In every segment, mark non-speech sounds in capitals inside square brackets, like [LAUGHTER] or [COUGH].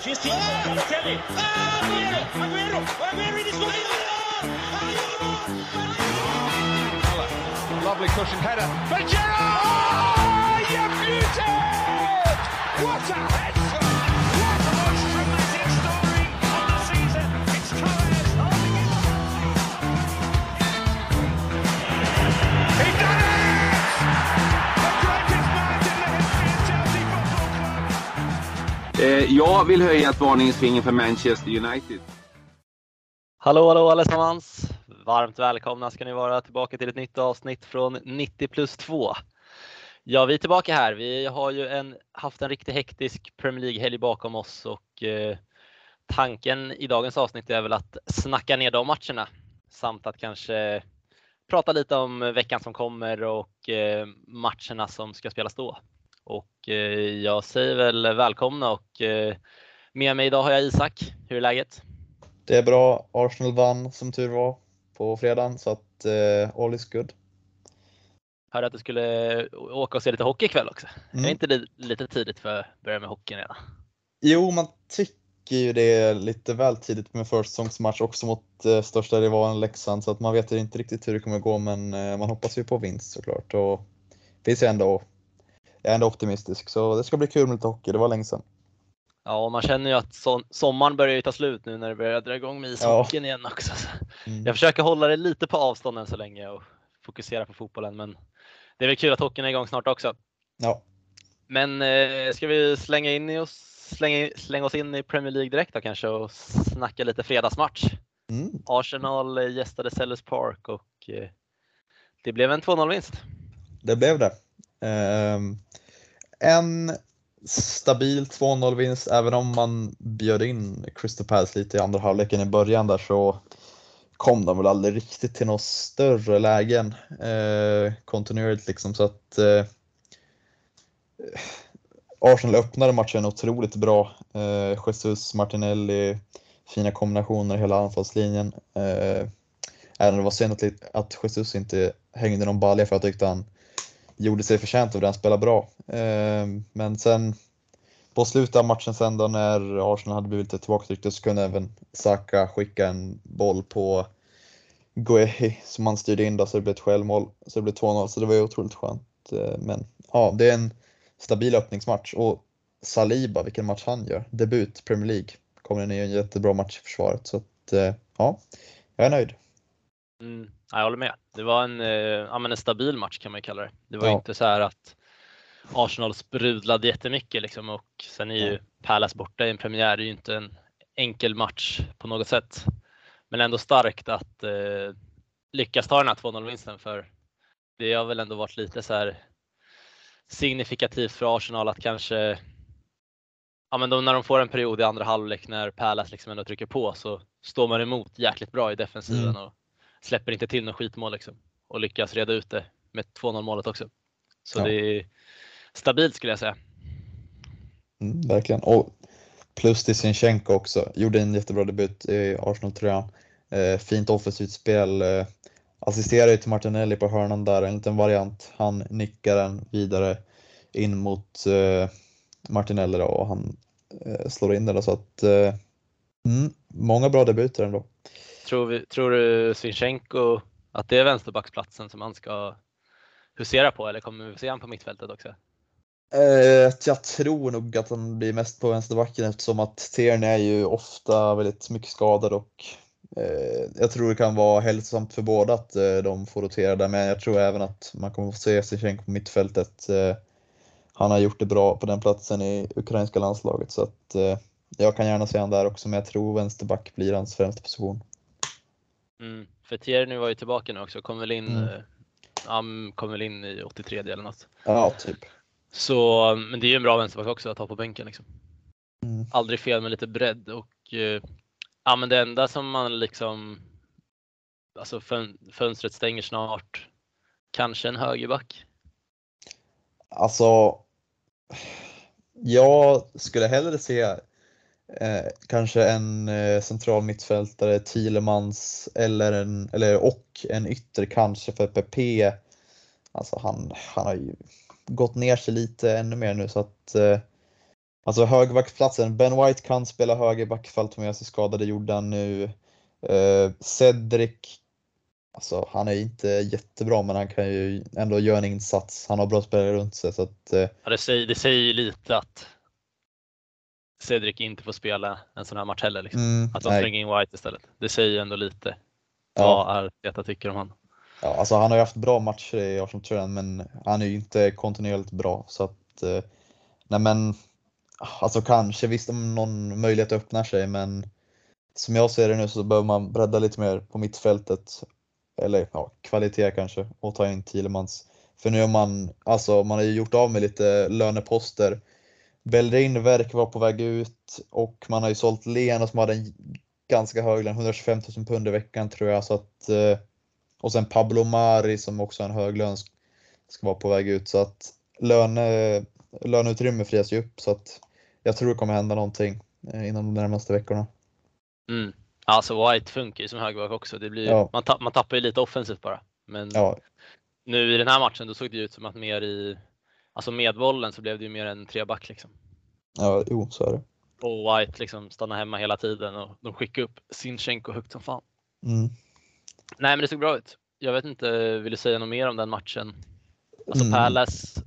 Det finns tid Aguero! Aguero! In i! Lovely cushion header. But Gerrard! Oh, you beauty! What a header! Eh, jag vill höja ett varningens finger för Manchester United. Hallå, hallå allesammans! Varmt välkomna ska ni vara tillbaka till ett nytt avsnitt från 90 plus 2. Ja, vi är tillbaka här. Vi har ju en, haft en riktigt hektisk Premier League-helg bakom oss och eh, tanken i dagens avsnitt är väl att snacka ner de matcherna samt att kanske prata lite om veckan som kommer och eh, matcherna som ska spelas då. Och eh, jag säger väl välkomna och eh, med mig idag har jag Isak. Hur är läget? Det är bra. Arsenal vann som tur var på fredagen så att eh, all is good. Hörde att du skulle åka och se lite hockey ikväll också. Mm. Är inte det lite tidigt för att börja med hockeyn redan? Jo, man tycker ju det är lite väl tidigt med försäsongsmatch också mot eh, största rivalen Leksand så att man vet inte riktigt hur det kommer gå men eh, man hoppas ju på vinst såklart och finns ju ändå, jag är ändå optimistisk så det ska bli kul med lite hockey, det var länge sedan. Ja, man känner ju att so sommaren börjar ju ta slut nu när det börjar dra igång med ishockeyn igen också. Så Mm. Jag försöker hålla det lite på avstånd än så länge och fokusera på fotbollen, men det är väl kul att hockeyn är igång snart också. Ja, Men eh, ska vi slänga, in i oss, slänga, slänga oss in i Premier League direkt då kanske och snacka lite fredagsmatch? mm. Arsenal eh, gästade Sellers Park och eh, det blev en 2-0 vinst. det blev det. Ehm, en stabil 2-0 vinst även om man bjöd in Crystal Palace lite i andra halvleken i början där så kom de väl aldrig riktigt till några större lägen eh, kontinuerligt liksom så att eh, Arsenal öppnade matchen otroligt bra. Eh, Jesus, Martinelli, fina kombinationer i hela anfallslinjen. Eh, även om det var synd att, att Jesus inte hängde någon balja för att jag tyckte han gjorde sig förtjänt av det, han spelade bra. Eh, men sen på slutet av matchen sen då när Arsenal hade blivit lite tillbakatryckta så kunde även Saka skicka en boll på Guehi som han styrde in då så det blev ett självmål. Så det blev 2-0 så det var ju otroligt skönt. Eh, Men ja, det är en stabil öppningsmatch och Saliba, vilken match han gör. Debut Premier League. Kommer in i en jättebra match i försvaret så att eh, ja, jag är nöjd. Mm, ja, jag håller med. Det var en, eh, ja, men en stabil match kan man ju kalla det. Det var Ja. inte så här att Arsenal sprudlade jättemycket liksom och sen är ju. Palace borta i en premiär. Det är ju inte en enkel match på något sätt. Men ändå starkt att eh, lyckas ta den här 2-0 vinsten för det har väl ändå varit lite så här signifikativt för Arsenal att kanske Ja men då när de får en period i andra halvlek när Palace liksom ändå trycker på så står man emot jäkligt bra i defensiven Mm. och släpper inte till något skitmål liksom. Och lyckas reda ut det med 2-0 målet också. Så Ja. det är stabilt skulle jag säga. Mm, verkligen. Och plus till Sinchenko också. Gjorde en jättebra debut i Arsenal-tröjan. Eh, fint offensivt spel. Eh, assisterar ju till Martinelli på hörnan där, en liten variant. Han nickar den vidare in mot eh, Martinelli då, och han eh, slår in den. då, Så att, eh, mm, många bra debuter ändå. Tror, vi, tror du Sinchenko att det är vänsterbacksplatsen som han ska husera på eller kommer vi se han på mittfältet också? Eh, jag tror nog att han blir mest på vänsterbacken eftersom att Tierney är ju ofta väldigt mycket skadad och eh, jag tror det kan vara hälsosamt för båda att eh, de får rotera där men jag tror även att man kommer få se Zichenko på mittfältet. Eh, han har gjort det bra på den platsen i ukrainska landslaget så att eh, jag kan gärna se han där också men jag tror vänsterback blir hans främsta position. Mm. För Tierney var ju tillbaka nu också, kom väl in, Mm. eh, han kom väl in i 83 eller något. Ja, typ. Så, men det är ju en bra vänsterback också att ha på bänken liksom. Mm. Aldrig fel med lite bredd och eh, ja men det enda som man liksom Alltså fön fönstret stänger snart. Kanske en högerback. Alltså, jag skulle hellre se eh, kanske en eh, central mittfältare, Thielemans eller en, eller, och en ytter kanske för PP. Alltså han, han har ju gått ner sig lite ännu mer nu så att eh, Alltså högerbacksplatsen, Ben White kan spela högerback ifall Tomias är skadad, det gjorde han nu. Eh, Cedric, alltså han är inte jättebra men han kan ju ändå göra en insats. Han har bra spelare runt sig så att eh, Ja, det, säger, det säger ju lite att Cedric inte får spela en sån här match heller. Liksom. mm, Att de slänger in White istället. Det säger ju ändå lite Ja. vad Arteta tycker om honom. Ja, alltså han har ju haft bra matcher i Arsenal-tröjan men han är ju inte kontinuerligt bra så att eh, nej men alltså kanske visst om någon möjlighet öppnar sig men som jag ser det nu så behöver man bredda lite mer på mittfältet eller ja, kvalitet kanske och ta in Thielemans. För nu har man, alltså man har ju gjort av med lite löneposter. Bellerin verkar vara på väg ut och man har ju sålt Lena som hade en ganska hög lön, 125 000 pund i veckan tror jag så att eh, och sen Pablo Mari som också har en hög lön sk- ska vara på väg ut så att löne, löneutrymme frias ju upp så att jag tror det kommer hända någonting eh, inom de närmaste veckorna. Mm. Alltså White funkar ju som högerback också. Det blir, Ja. man, tapp, man tappar ju lite offensivt bara. Men Ja, nu i den här matchen då såg det ut som att mer i, alltså med bollen så blev det ju mer en treback liksom. ja jo så är det. Och White liksom stannar hemma hela tiden och de skickar upp Sinchenko högt som fan. Mm. Nej men det såg bra ut. Jag vet inte, vill du säga något mer om den matchen? Alltså Mm. Palace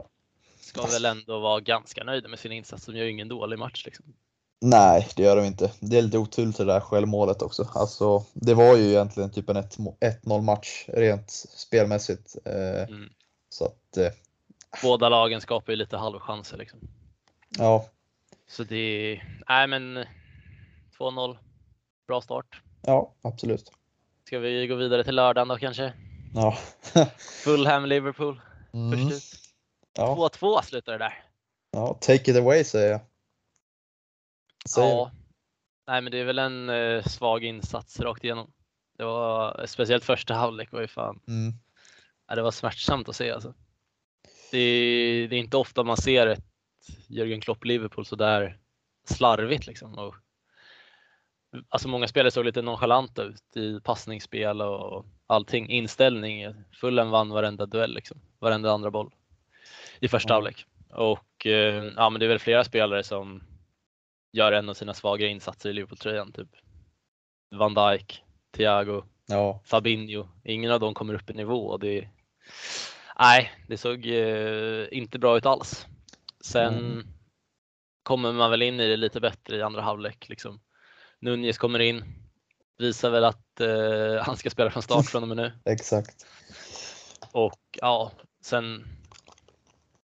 ska väl ändå vara ganska nöjda med sin insats. De gör ju ingen dålig match liksom. Nej, det gör de inte. Det är lite oturligt det där självmålet också. Alltså, det var ju egentligen typ en 1-0 match rent spelmässigt. Eh, Mm. Så att, eh, Båda lagen skapar ju lite halvchanser liksom. ja, Så det, nej men 2-0. Bra start. ja absolut. Ska vi gå vidare till lördagen då kanske? Ja. [LAUGHS] Fulham Liverpool. Mm. Först ut. Ja, 2-2 slutar det där. ja, take it away säger jag. Säger Ja. Nej men det är väl en eh, svag insats rakt igenom. Det var speciellt första halvlek var ju fan. Mm. Ja, det var smärtsamt att se alltså. Det är, det är inte ofta man ser ett Jürgen Klopp Liverpool så där slarvigt liksom. Och, alltså många spelare såg lite nonchalanta ut i passningsspel och allting. Inställning. Fullen vann varenda duell liksom. Varenda andra boll i första halvlek. Och eh, ja, men det är väl flera spelare som gör en av sina svagare insatser i Liverpool-tröjan. Typ Van Dijk, Thiago, Ja, Fabinho. Ingen av dem kommer upp i nivå och det Nej, det såg eh, inte bra ut alls. Sen Mm. kommer man väl in i det lite bättre i andra halvlek. Liksom. Nunez kommer in, visar väl att eh, han ska spela från start från och med nu. [LAUGHS] exakt. Och ja, sen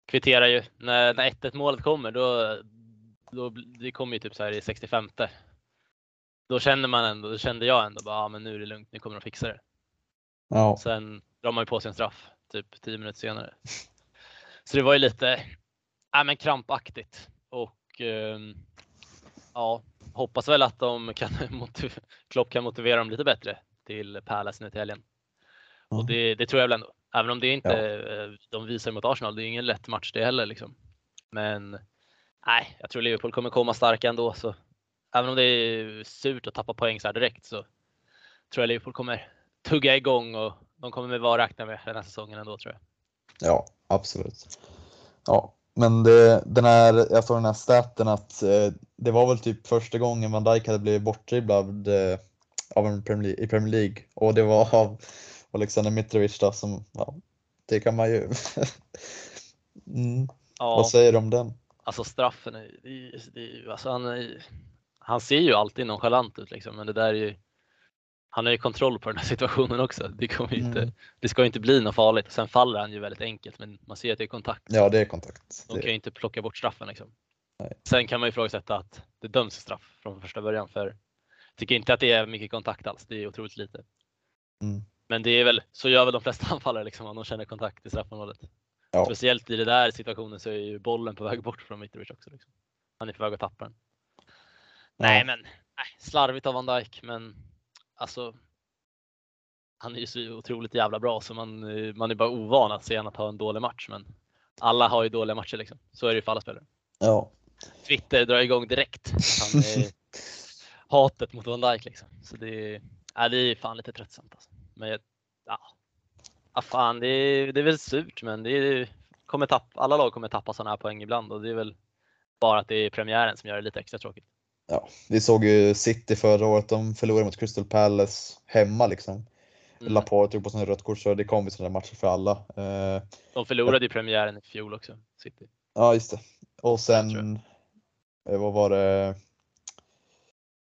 kvitterar ju. När, när 1-1 målet kommer då, då det kommer ju typ så här i 65. Då känner man ändå, då kände jag ändå bara, ja, men nu är det lugnt, nu kommer de fixa det. Ja, Sen drar man ju på sig en straff typ 10 minuter senare. Så det var ju lite ja, men krampaktigt och ehm, ja, hoppas väl att de kan [LAUGHS] Klopp kan motivera dem lite bättre till Palace nu till helgen. Ja. Och det, det tror jag väl ändå. Även om det inte eh, de visar mot Arsenal, det är ingen lätt match det heller liksom. Men nej, jag tror Liverpool kommer komma starka ändå. Så även om det är surt att tappa poäng så här direkt så tror jag Liverpool kommer tugga igång och de kommer med vad räkna med den här säsongen ändå tror jag. ja absolut. Ja, men det, den här, jag såg den här staten att eh, det var väl typ första gången Van Dijk hade blivit bortdribblad eh, av en Premier League, i Premier League och det var av Alexander Mitrovic då som, ja, det kan man ju. [LAUGHS] mm. Ja, Vad säger du om den? alltså straffen, är, det, är- det, är- alltså han, han ser ju alltid nonchalant ut liksom, men det där är ju han har ju kontroll på den här [LAUGHS] situationen också. Det, kommer ju inte, Mm. det ska inte bli något farligt. Sen faller han ju väldigt enkelt, men man ser att det är kontakt. Ja, det är kontakt. De kan ju inte plocka bort straffen. Liksom. Nej. Sen kan man ju ifrågasätta att det döms straff från första början. För jag tycker inte att det är mycket kontakt alls. Det är otroligt lite. Mm. Men det är väl, så gör väl de flesta [LAUGHS] anfallare liksom, om de känner kontakt i straffområdet. Ja. Speciellt i den där situationen så är ju bollen på väg bort från Mitrovic också. Liksom. Han är på väg att tappa den. Nej men, nej, slarvigt av Van Dijk men alltså han är ju så otroligt jävla bra så man, eh, man är bara ovan att se honom ha en dålig match. Men alla har ju dåliga matcher liksom. Så är det ju för alla spelare. ja, Twitter drar igång direkt. Han är [LAUGHS] hatet mot Van Dijk liksom. Så det är, ja, det är fan lite tröttsamt alltså. Men ja, ja fan det är, det är väl surt men det är, kommer tapp, alla lag kommer tappa sådana här poäng ibland och det är väl Bara att det är premiären som gör det lite extra tråkigt. Ja, vi såg ju City förra året, de förlorade mot Crystal Palace hemma liksom. Mm. Laporte tog på sig rött kort så det kom ju sådana matcher för alla. Eh, De förlorade ju premiären i fjol också, City. ja, just det. Och sen, eh, vad var det?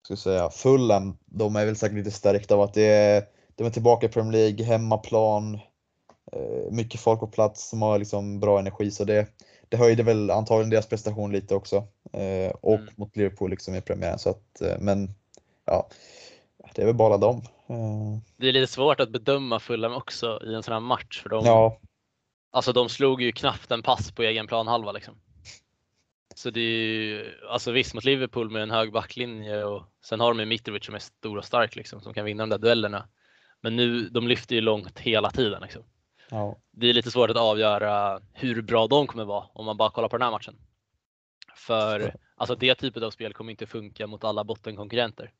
Ska säga, Fulham, de är väl säkert lite stärkta av att det är, de är tillbaka i Premier League, hemmaplan, eh, mycket folk på plats som har liksom bra energi så det, det höjde väl antagligen deras prestation lite också. Eh, och Mm. mot Liverpool liksom i premiären så att, eh, men ja, det är väl bara dem. Eh, Det är lite svårt att bedöma Fulham också i en sån här match för de, ja, alltså de slog ju knappt en pass på egen planhalva liksom. Så det är ju, alltså visst mot Liverpool med en hög backlinje och sen har de ju Mitrovic som är stor och stark liksom som kan vinna de där duellerna. Men nu, de lyfter ju långt hela tiden liksom. Ja, Det är lite svårt att avgöra hur bra de kommer vara om man bara kollar på den här matchen. För alltså det typet av spel kommer inte funka mot alla bottenkonkurrenter.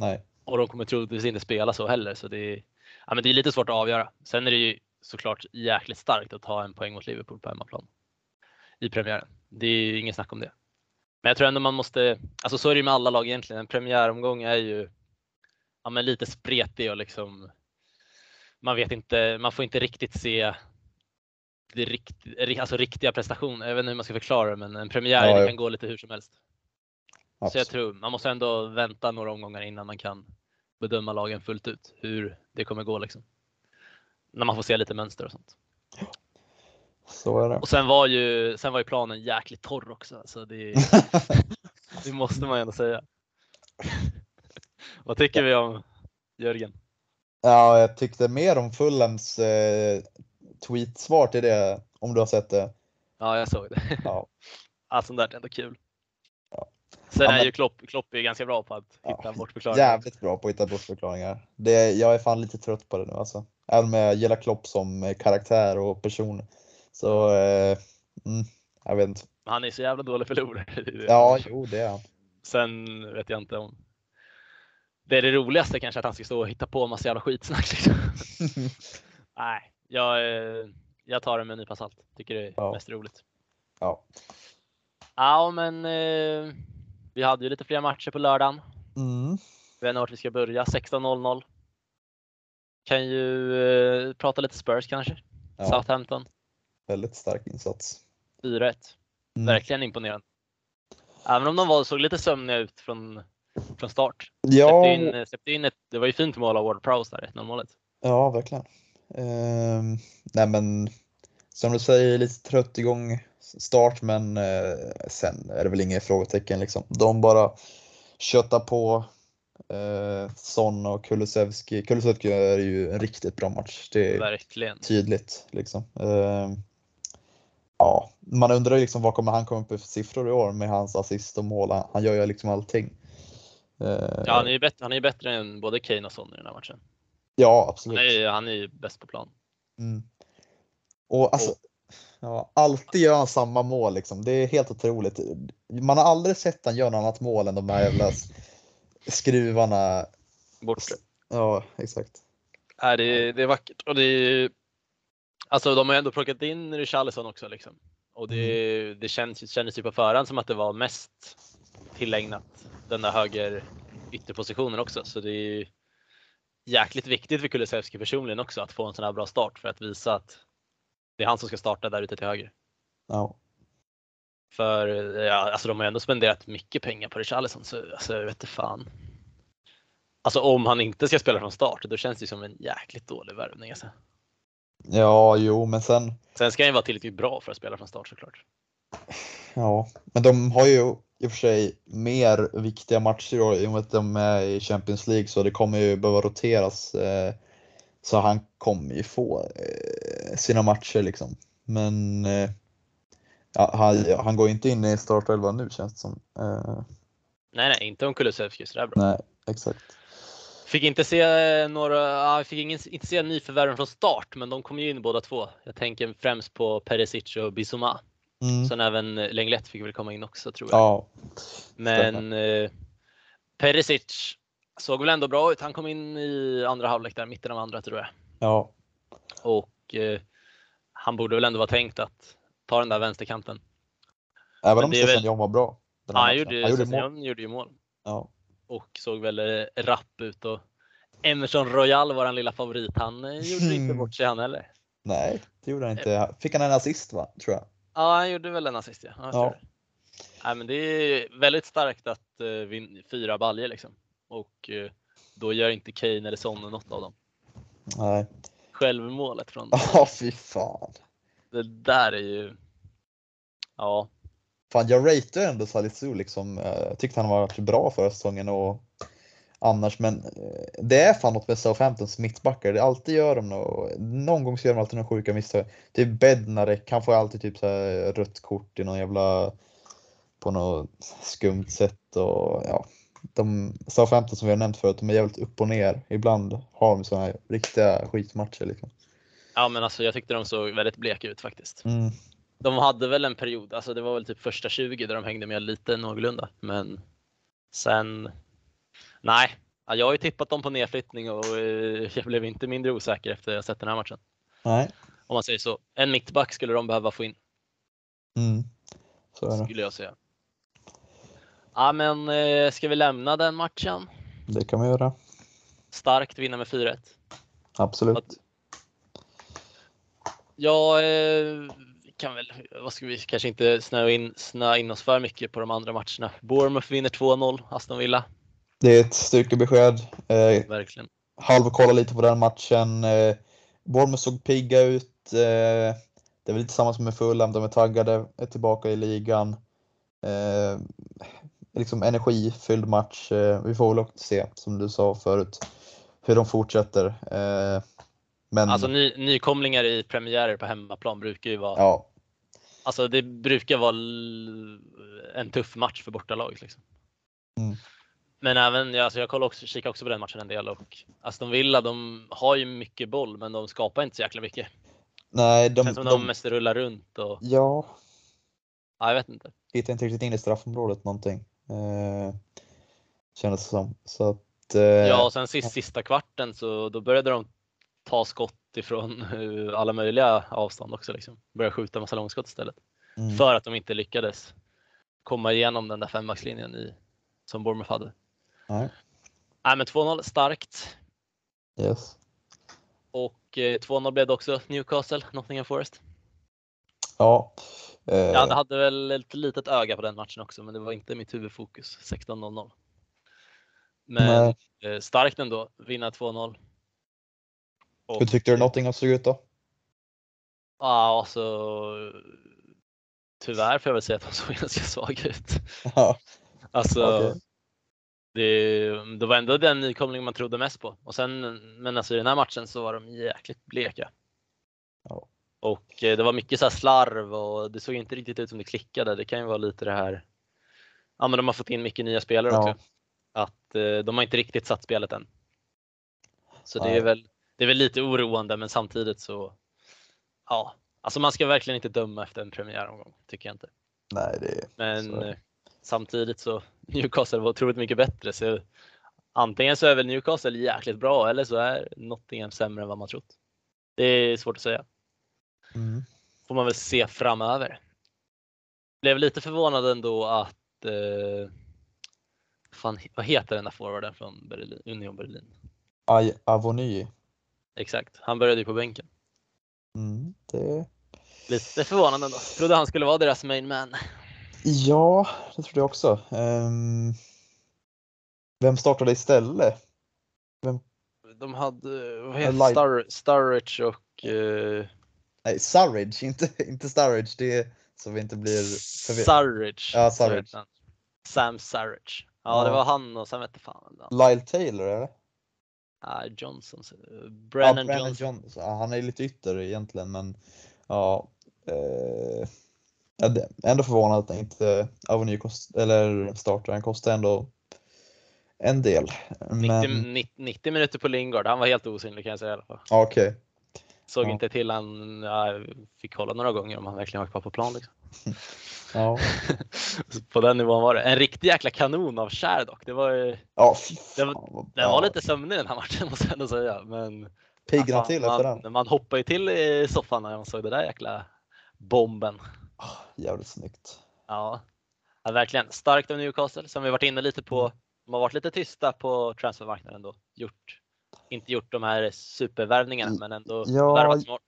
nej. Och de kommer troligtvis inte spela så heller. Så det är, ja, men det är lite svårt att avgöra. Sen är det ju såklart jäkligt starkt att ta en poäng mot Liverpool på hemmaplan. I premiären. Det är ju inget snack om det. Men jag tror ändå man måste, alltså så är det ju med alla lag egentligen. En premiäromgång är ju ja, men lite spretig och liksom man vet inte, man får inte riktigt se det rikt, alltså riktiga prestationer. Jag vet inte hur man ska förklara det, men en premiär Ja, det ja. kan gå lite hur som helst. Så jag absolut. tror man måste ändå vänta några omgångar innan man kan bedöma lagen fullt ut, hur det kommer gå liksom. När man får se lite mönster och sånt. Så är det. Och sen var ju, sen var ju planen jäkligt torr också. Alltså det, [LAUGHS] det måste man ju ändå säga. Vad tycker vi om Jörgen? Ja, jag tyckte mer om Fulhams eh, tweetsvar till det, om du har sett det. Ja, jag såg det. [LAUGHS] Ja. Ja, sånt där är ändå kul. Ja. Sen Ja, är men- ju Klopp, Klopp är ganska bra på att hitta Ja, bortförklaringar. Jävligt bra på att hitta bortförklaringar. Det, jag är fan lite trött på det nu alltså. Även om jag gillar Klopp som eh, karaktär och person. Så, eh, mm, jag vet inte. Han är så jävla dålig förlorare. Är. [LAUGHS] Ja, jo det är han. Sen vet jag inte om det är det roligaste kanske att han ska stå och hitta på massa jävla skitsnack. Liksom. [LAUGHS] Nej, jag, eh, jag tar det med en nypa salt. Tycker det är Ja. mest roligt. Ja. Ja, men eh, vi hade ju lite fler matcher på lördagen. Mm. Vi vet inte vart vi ska börja. 16.00. Kan ju eh, prata lite Spurs kanske. Ja, Southampton väldigt stark insats. 4-1. Mm. Verkligen imponerande. Även om de var, såg lite sömniga ut från, från start. Ja, Släppte in, släppte in ett, det var ju fint mål av Ward Prowse där, 1-0 målet. ja verkligen. Ehm, nej men, som du säger, lite trött igång start men eh, sen är det väl inga frågetecken liksom. De bara köttar på. Eh, Son och Kulusevski. Kulusevski är ju en riktigt bra match. Det är Verkligen. tydligt liksom. Ehm, ja, man undrar liksom vad kommer han komma upp med för siffror i år med hans assist och mål. Han, han gör ju liksom allting. Eh, Ja, han är ju bättre, han är bättre än både Kane och Son i den här matchen. ja, Han absolut. är, ju- han är ju bäst på plan. Mm. Och alltså, ja, alltid gör han samma mål liksom. Det är helt otroligt. Man har aldrig sett han göra något annat mål än de här jävla skruvarna. Bortre. Ja, exakt. Nej, det, är, det är vackert. Och det är, alltså de har ju ändå plockat in Richarlison också liksom. Och det, det känns, kändes ju på förhand som att det var mest tillägnat den där höger ytterpositionen också. Så det är jäkligt viktigt för Kulusevski personligen också att få en sån här bra start för att visa att det är han som ska starta där ute till höger. Ja. För ja, alltså de har ju ändå spenderat mycket pengar på Richarlison så alltså, jag vet inte fan. Alltså om han inte ska spela från start då känns det som en jäkligt dålig värvning. Alltså. ja, jo, men sen. Sen ska han ju vara tillräckligt bra för att spela från start såklart. Ja, men de har ju i och för sig mer viktiga matcher i och med att de är i Champions League så det kommer ju behöva roteras. Eh, så han kommer ju få eh, sina matcher liksom. Men eh, ja, han, han går inte in i startelvan nu känns det som. Eh, Nej, nej, inte om Kulusevski är bra. nej, exakt. Fick inte se några, ja, fick ingen, inte se nyförvärven från start, men de kom ju in båda två. Jag tänker främst på Perisic och Bissouma. Mm. Sen även Lenglet fick väl komma in också tror jag. Ja, Men eh, Perisic såg väl ändå bra ut. Han kom in i andra halvlek där, mitten av andra tror jag. ja, Och eh, han borde väl ändå vara tänkt att ta den där vänsterkanten. Även om väl- Stefan John var bra. här Han gjorde, han gjorde mål. Gjorde ju mål Ja. och såg väl eh, rapp ut och Emerson Royal, våran lilla favorit, han eh, gjorde inte bort sig han heller. Nej, det gjorde han inte. Fick han en assist va? Tror jag. Ja, han gjorde väl en assist ja. ja. Nej, men det är väldigt starkt att uh, vin- fyra baljer liksom. Och eh, då gör inte Kane eller Son något av dem. Nej. Självmålet från [LAUGHS] Ja, fy fan. det där är ju. Ja, Fan, jag ratear ändå Salisu liksom. Eh, Jag tyckte han var bra förra säsongen och annars, men eh, det är fan något med Southamptons mittbackar. Det alltid gör de något. Någon gång så gör de alltid några sjuka misstag. Typ Bednarek, han får alltid typ så här rött kort i någon jävla på något skumt sätt och ja. De Southampton som vi har nämnt förut, de är jävligt upp och ner. Ibland har de sådana här riktiga skitmatcher liksom. ja, men alltså jag tyckte de såg väldigt bleka ut faktiskt. Mm. De hade väl en period, alltså det var väl typ första 20 där de hängde med lite någorlunda, men sen. Nej, ja, jag har ju tippat dem på nedflyttning och eh, jag blev inte mindre osäker efter att jag sett den här matchen. Nej. Om man säger så. En mittback skulle de behöva få in, Mm. Så är det. skulle jag säga. Ja, men eh, ska vi lämna den matchen? Det kan vi göra. Starkt vinna med 4-1. Absolut. Ja, eh, kan väl, vad ska vi, kanske inte snöa in, snöa in oss för mycket på de andra matcherna. Bournemouth vinner 2-0, Aston Villa. Det är ett styrkebesked. Eh, Verkligen. halvkolla lite på den matchen. Eh, Bournemouth såg pigga ut. Eh, det är väl lite samma som med Fulham, de är taggade, är tillbaka i ligan. Eh, liksom energifylld match. Eh, vi får väl också se, som du sa förut, hur de fortsätter. Eh, men Alltså ny, nykomlingar i premiärer på hemmaplan brukar ju vara, ja, alltså det brukar vara en tuff match för bortalaget. Liksom. Mm. Men även, ja, alltså jag kollar också, kikar också på den matchen en del och Aston Villa, de har ju mycket boll, men de skapar inte så jäkla mycket. nej, de, känns som de, de mest rullar runt och, ja, ja, jag vet inte. hittar inte riktigt in i straffområdet någonting. Eh, kändes som. Så att, eh, Ja, och sen sist, sista kvarten så då började de ta skott ifrån [LAUGHS] alla möjliga avstånd också. Liksom. Började skjuta massa långskott istället. mm, För att de inte lyckades komma igenom den där fembackslinjen i, som Bournemouth hade. Nej, Nej, men 2-0 starkt. yes. Och eh, 2-0 blev det också Newcastle, Nottingham Forest. Ja. Eh, Jag hade, väl ett litet öga på den matchen också, men det var inte mitt huvudfokus. 16-0-0. Men nej. eh, starkt ändå, vinna 2-0. Och, Hur tyckte du Nottingham såg ut då? Ja, alltså. Tyvärr får jag väl säga att de [LAUGHS] såg ganska svaga ut. Ja, Alltså, okej. Det, det var ändå den nykomling man trodde mest på. Och sen, men alltså i den här matchen så var de jäkligt bleka. Ja. Och eh, det var mycket så slarv och det såg inte riktigt ut som det klickade. Det kan ju vara lite det här. Ja, men de har fått in mycket nya spelare Ja. också. Att eh, de har inte riktigt satt spelet än. Så det är väl, det är väl lite oroande, men samtidigt så. Ja, alltså man ska verkligen inte döma efter en premiäromgång, tycker jag inte. Nej, det Men Så är eh, samtidigt så [LAUGHS] Newcastle var otroligt mycket bättre. Så antingen så är väl Newcastle jäkligt bra eller så är Nottingham sämre än vad man trott. Det är svårt att säga. mm. Får man väl se framöver. Blev lite förvånad ändå att eh, fan, vad heter den där forwarden från Berlin, Union Berlin? Aj, Avony. Exakt, han började ju på bänken. Mm, det... Lite förvånande ändå. Trodde han skulle vara deras main man. Ja, det trodde jag också. Ehm, Vem startade istället? De hade, vad Light- heter Star, Sturridge och eh, Nej, Surridge, [LAUGHS] inte, inte Sturridge. Det är så vi inte blir förvirrade. Surridge. Ja, Surridge. Sam Surridge. Ja, det var han och sen vet jag fan vem. Lyle Taylor, eller? Ah, Johnson. Brennan, ja, Brennan Johnson. Johnson. Ja, han är lite ytter egentligen, men ja. Eh, ja, det- ändå förvånad att inte Avony kost, eller startar. Han kostar ändå en del. 90, Men 90, 90 minuter på Lingard. Han var helt osynlig kan jag säga i alla fall. okej. Såg Ja. inte till han. Jag fick kolla några gånger om han verkligen var kvar på plan. Liksom. [LAUGHS] Ja. [LAUGHS] på den nivån var det. En riktig jäkla kanon av Kär dock. Det var, ju- ja, Det var- bra. var lite sömnig den här matchen [LAUGHS] måste jag ändå säga. Men Piggnade fan, till efter man, den. man hoppade ju till i soffan när man såg det där jäkla bomben. Jävligt snyggt. Ja. ja, verkligen. Starkt av Newcastle som vi varit inne lite på. De har varit lite tysta på transfermarknaden då. Gjort, inte gjort de här supervärvningarna men ändå Ja, värvat smart.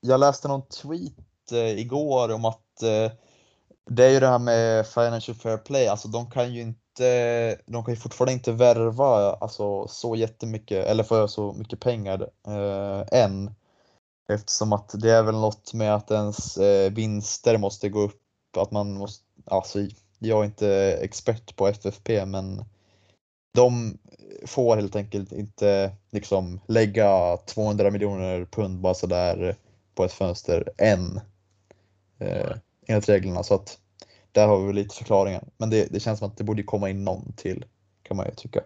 Jag läste någon tweet eh, igår om att eh, det är ju det här med Financial Fair Play, alltså de kan ju inte, de kan ju fortfarande inte värva alltså, så jättemycket eller få så mycket pengar eh, än. Eftersom att det är väl något med att ens eh, vinster måste gå upp, att man måste, alltså jag är inte expert på FFP men de får helt enkelt inte liksom lägga 200 miljoner pund bara sådär på ett fönster än. Eh, enligt reglerna så att där har vi lite förklaringar. Men det, det känns som att det borde komma in någon till kan man ju tycka.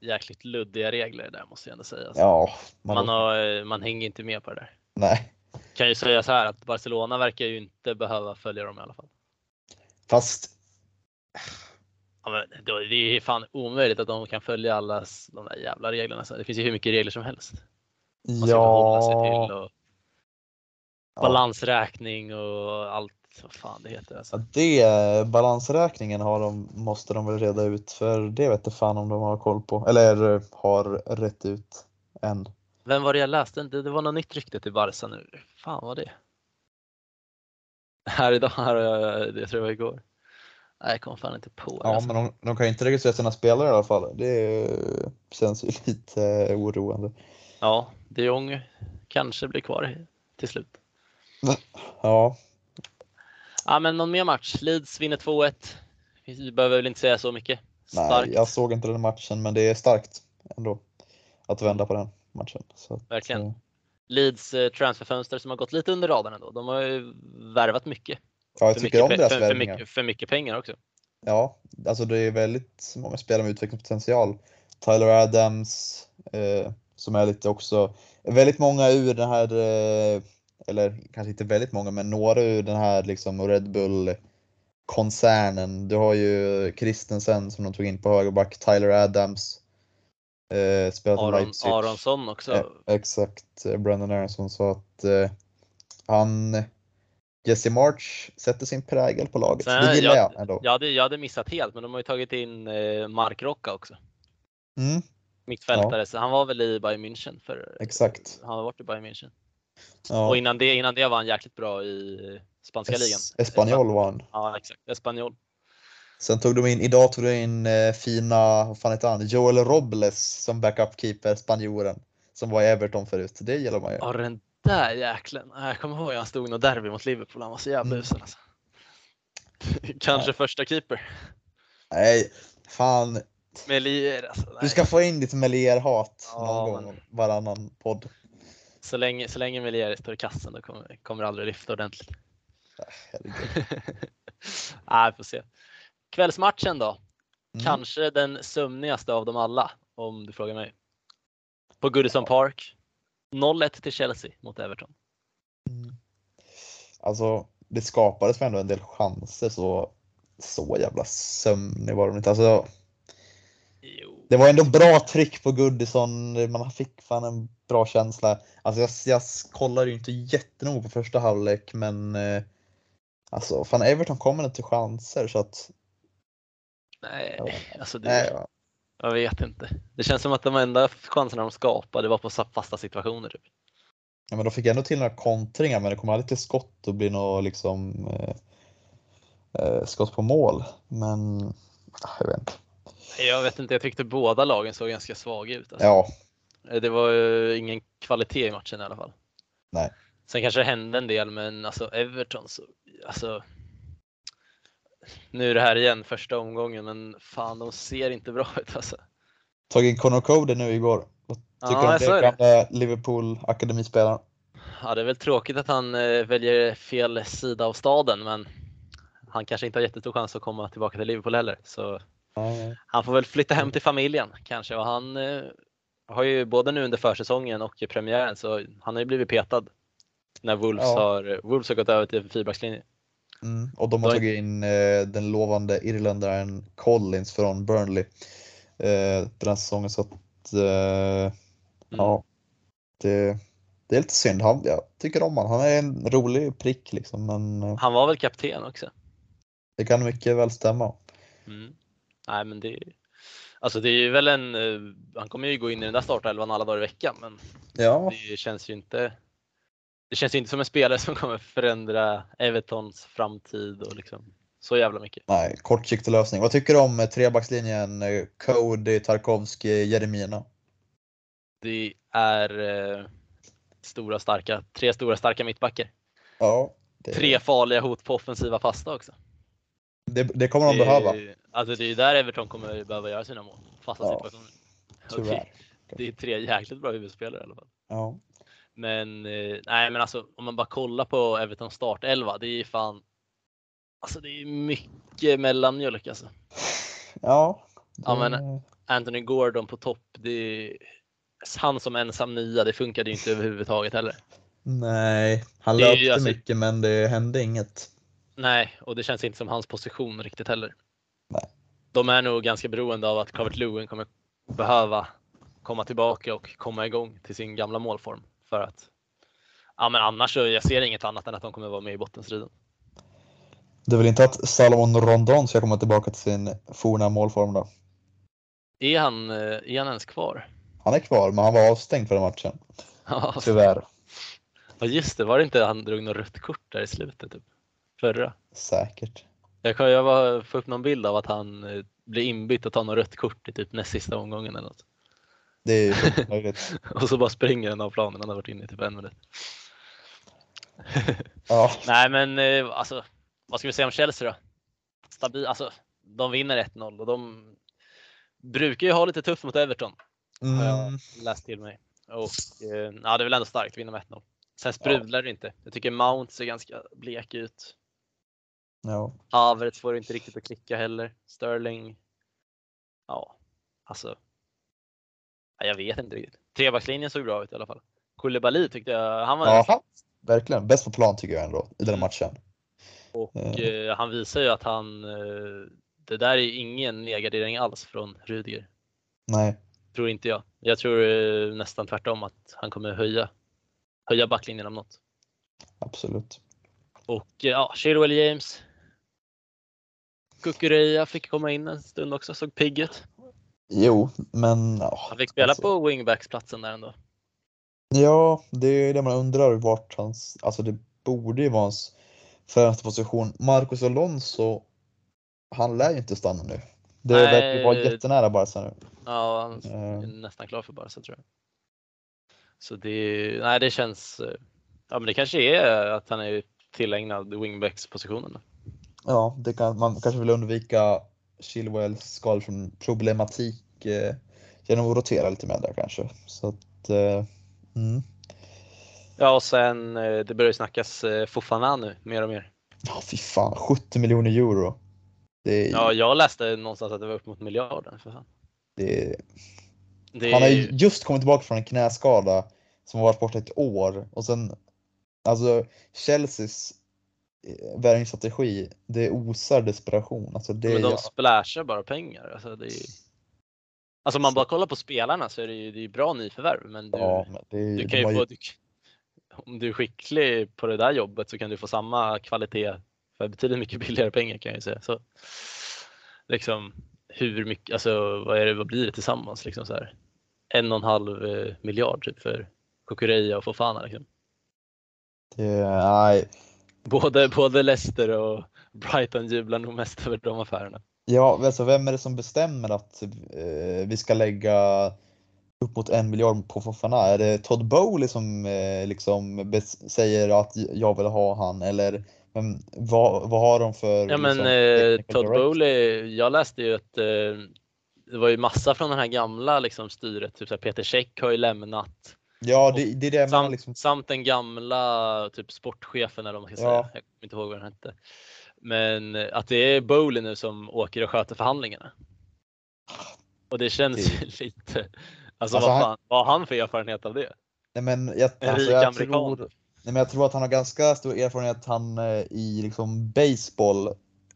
Jäkligt luddiga regler där måste jag ändå säga. Ja, man, har, man hänger inte med på det där. Nej. Kan ju säga så här att Barcelona verkar ju inte behöva följa dem i alla fall. Fast Ja, men då, det är fan omöjligt att de kan följa alla de där jävla reglerna. Det finns ju hur mycket regler som helst. Man ska förhålla sig till ja, och balansräkning och allt vad fan det heter. Alltså. ja, det balansräkningen har de, måste de väl reda ut för det vet jag fan om de har koll på eller har rätt ut än. Vem var det jag läste? Det, det var något nytt rykte till Barca nu. Fan var det? Här idag, här, det tror jag var igår. Nej, jag kommer fan inte på det. Ja, alltså. men de, de kan ju inte registrera sina spelare i alla fall. Det känns ju [LAUGHS] lite oroande. Ja, de Jong kanske blir kvar till slut. [LAUGHS] Ja, Ja, men någon mer match. Leeds vinner 2-1. Vi behöver väl inte säga så mycket. nej, Starkt, jag såg inte den matchen, men det är starkt ändå att vända på den matchen. Så Verkligen. eh, Leeds eh, transferfönster som har gått lite under radarn ändå. De har ju värvat mycket. Ja, jag För tycker om mycket, deras pe- för, för, mycket, för mycket pengar också. Ja, alltså det är väldigt många spelare med utvecklingspotential. Tyler Adams, eh, som är lite också, väldigt många ur den här, eh, eller kanske inte väldigt många, men några ur den här liksom Red Bull-koncernen. Du har ju Christensen som de tog in på högerback, Tyler Adams, eh, spelat Aron, Leipzig. Aronsson också. Eh, exakt, eh, Brandon Aronson. Så att eh, han, Jesse March sätter sin prägel på laget. Sen, det gillar jag- jag ändå. Jag hade, jag hade missat helt, men de har ju tagit in eh, Mark Rocca också. Mm, Mittfältare, så han var väl i Bayern München för exakt. Han har varit i Bayern München. Ja. Och innan det, innan det var han jäkligt bra i spanska Es- ligan. Espanyol var han. Ja, exakt. Espanyol. Sen tog de in, idag tog de in eh, fina, vad fan heter han, Joel Robles som backup-keeper, spanjoren. Som var i Everton förut. Det gillar man ju. Ja, den där jäklen. Jag kommer ihåg han stod i något derby mot Liverpool. Han var så jävla Mm. usel alltså. [LAUGHS] Kanske första keeper. Nej, fan. Melier alltså. Du Nej. ska få in ditt Melier-hat Ja, någon gång, men- varannan podd. Så länge, så länge Melier står i kassen då kommer, kommer det aldrig lyfta ordentligt. Herregud. Nej, vi får se. Kvällsmatchen då. Mm. Kanske den sömnigaste av dem alla, om du frågar mig. På Goodison Park. 0-1 till Chelsea mot Everton. Alltså, det skapades väl ändå en del chanser så, så jävla sömnig var de inte. Alltså, Jo. det var ändå bra tryck på Goodison, man fick fan en bra känsla. Alltså jag, jag kollade ju inte jättenoga på första halvlek men eh, alltså fan Everton kommer inte till chanser så att Nej, alltså det, nej, ja. jag vet inte. Det känns som att de enda chanserna de skapade var på fasta situationer. Typ. ja, men de fick ändå till några kontringar men det kom aldrig till skott och blir något liksom eh, eh, skott på mål. Men ah, jag vet inte. Jag vet inte, jag tyckte båda lagen såg ganska svaga ut. Alltså. Ja, Det var ju ingen kvalitet i matchen i alla fall. Nej. Sen kanske det hände en del, men alltså Everton så, alltså. Nu är det här igen, första omgången, men fan de ser inte bra ut alltså. tog in Connor Cody nu igår. Vad tycker Ja, du om det? Gamla Liverpool akademispelaren. Ja, det är väl tråkigt att han eh, väljer fel sida av staden, men han kanske inte har jättestor chans att komma tillbaka till Liverpool heller. Så han får väl flytta hem till familjen kanske. Och han eh, har ju både nu under försäsongen och i premiären, så han har ju blivit petad. När Wolves, Ja. har, Wolves har gått över till fyrbackslinje. Mm, och de har tagit in eh, den lovande irländaren Collins från Burnley eh, den här säsongen. Så att, eh, ja, det, det är lite synd. Han, jag tycker om honom. Han är en rolig prick liksom. Men eh, Han var väl kapten också? Det kan mycket väl stämma. Mm. Nej, men det, alltså det är ju väl en, eh, han kommer ju gå in i den där startelvan alla dagar i veckan, men Ja, det känns ju inte det känns ju inte som en spelare som kommer förändra Evertons framtid och liksom så jävla mycket. nej, kortsiktig lösning. Vad tycker du om eh, trebackslinjen eh, Cody, Tarkovsky, Jeremina? Det är eh, stora starka, tre stora starka mittbackar. Ja, det, Tre farliga hot på offensiva fasta också. Det, det kommer de Det- behöva. Alltså det är ju där Everton kommer behöva göra sina mål. Fasta Ja, situationer. Tyvärr. Det, är tre jäkligt bra huvudspelare i alla fall. Ja. Men eh, nej, men alltså om man bara kollar på Evertons startelva, det är fan. Alltså det är mycket mellanmjölk alltså. Ja, Ja, det- men- Anthony Gordon på topp, det är han som ensam nia, det funkade ju inte [LAUGHS] överhuvudtaget heller. Nej, han Det ju löpte alltså- mycket men det hände inget. Nej, och det känns inte som hans position riktigt heller. Nej. De är nog ganska beroende av att Calvert Lewin kommer behöva komma tillbaka och komma igång till sin gamla målform för att. Ja, men annars så jag ser inget annat än att de kommer vara med i bottenstriden. Är väl inte att Salomon Rondon ska komma tillbaka till sin forna målform då? Är han, eh, är han ens kvar? Han är kvar, men han var avstängd för den matchen. [LAUGHS] Tyvärr. Ja, just det, var det inte han drog något rött kort där i slutet? Typ? Förra? Säkert. Jag kan jag var, få upp någon bild av att han eh, blir inbytt och tar något rött kort i typ näst sista omgången eller något. Det är ju [LAUGHS] möjligt. Och så bara springer han av planen, han har varit inne i typ en minut. [LAUGHS] Ja, Nej men eh, alltså, vad ska vi säga om Chelsea då? Stabil, alltså, de vinner 1-0 och de brukar ju ha lite tufft mot Everton har jag mm, läst till mig. Och eh, ja, det är väl ändå starkt att vinna med 1-0. Sen sprudlar det inte. Jag tycker Mount ser ganska blek ut. Ja. Havertz får inte riktigt att klicka heller. Sterling. Ja, alltså. Ja, jag vet inte riktigt. Trebackslinjen såg bra ut i alla fall. Koulibaly tyckte jag, han var ja, verkligen. Bäst på plan tycker jag ändå i den Mm. matchen. och eh. eh, han visar ju att han, eh, det där är ingen nedgradering alls från Rudiger. Nej, Tror inte jag. Jag tror eh, nästan tvärtom att han kommer höja, höja backlinjen om något. absolut. Och eh, ja, Chilwell James. Kukureya fick komma in en stund också, såg pigg ut. Jo, men ja, Han fick spela alltså, på wingbacksplatsen där ändå. Ja, det är det man undrar vart hans, alltså det borde ju vara hans främsta position. Marcus Alonso, han lär ju inte stanna nu. Det Nej. verkar ju vara jättenära Barca nu. Ja, han är nästan klar för Barca tror jag. Så det, nej, det känns, eh, ja men det kanske är att han är tillägnad wingbacks-positionen. Ja, det kan, man kanske vill undvika Chilwells skador från problematik eh, genom att rotera lite mer där kanske. Så att, eh, mm. Ja, och sen eh, det börjar ju snackas eh, Fofana nu mer och mer. Ja, fy fan, 70 miljoner euro. Är, Ja, jag läste någonstans att det var upp mot miljarden. För fan. det är, Det Han har ju- just kommit tillbaka från en knäskada som har varit borta ett år och sen alltså Chelseas eh, värvningsstrategi, det osar desperation. Alltså det, men de ja, splashar bara pengar. Alltså, det är, alltså om man bara kollar på spelarna så är det ju det är ju bra nyförvärv. Men du, ja, men det, du kan ju har få, du, om du är skicklig på det där jobbet så kan du få samma kvalitet för betydligt mycket [LAUGHS] billigare pengar kan jag ju säga. Så, liksom, hur mycket, alltså vad, är det, vad blir det tillsammans? Liksom så här, en och en halv eh, miljard typ för Kukureya och Fofana. Liksom. det, nej, Både, både Leicester och Brighton jublar nog mest över de affärerna. ja, alltså vem är det som bestämmer att eh, vi ska lägga upp mot en miljard på Fofana? Är det Todd Bowley som eh, liksom säger att jag vill ha han eller men, vad, vad har de för Ja men liksom, eh, Todd director? Bowley, jag läste ju att eh, det var ju massa från den här gamla liksom, styret, typ så Peter Käck har ju lämnat. Ja, det, det är det Samt, liksom. samt den gamla typ sportchefen eller vad man ska Ja. säga. Jag kommer inte ihåg vad den hette. Men eh, att det är Bowley nu som åker och sköter förhandlingarna. Och det känns ju [LAUGHS] lite, alltså, Alltså, vad, han- fan, vad har han för erfarenhet av det? Nej, men jag, En alltså, rik jag amerikan. tror, nej, men jag tror att han har ganska stor erfarenhet. Han eh, i liksom baseball